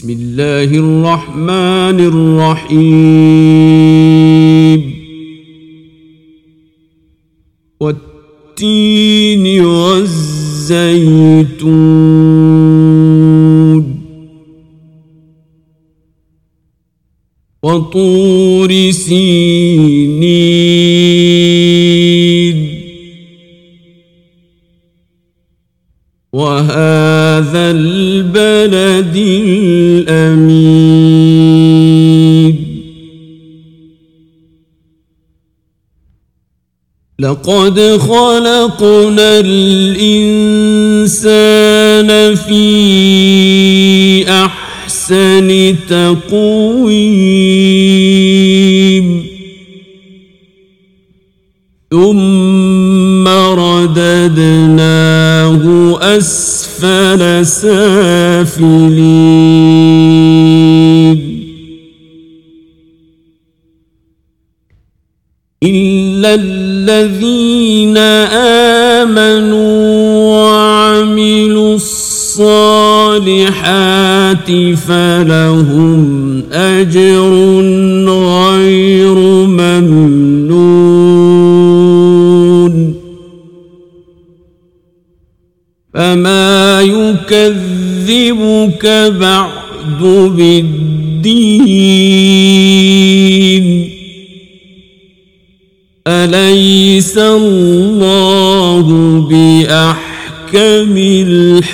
بسم الله الرحمن الرحيم. والتين والزيتون. وطور سينين. وهذا البلد الأمين لقد خلقنا الإنسان في أحسن تقويم. ثم رددناه أسفل سافلين. إلا الذين آمنوا وعملوا الصالحات فلهم أجر غير ممنون. فما يكذبك بعد بالدين أليس الله بأحكم الحاكمين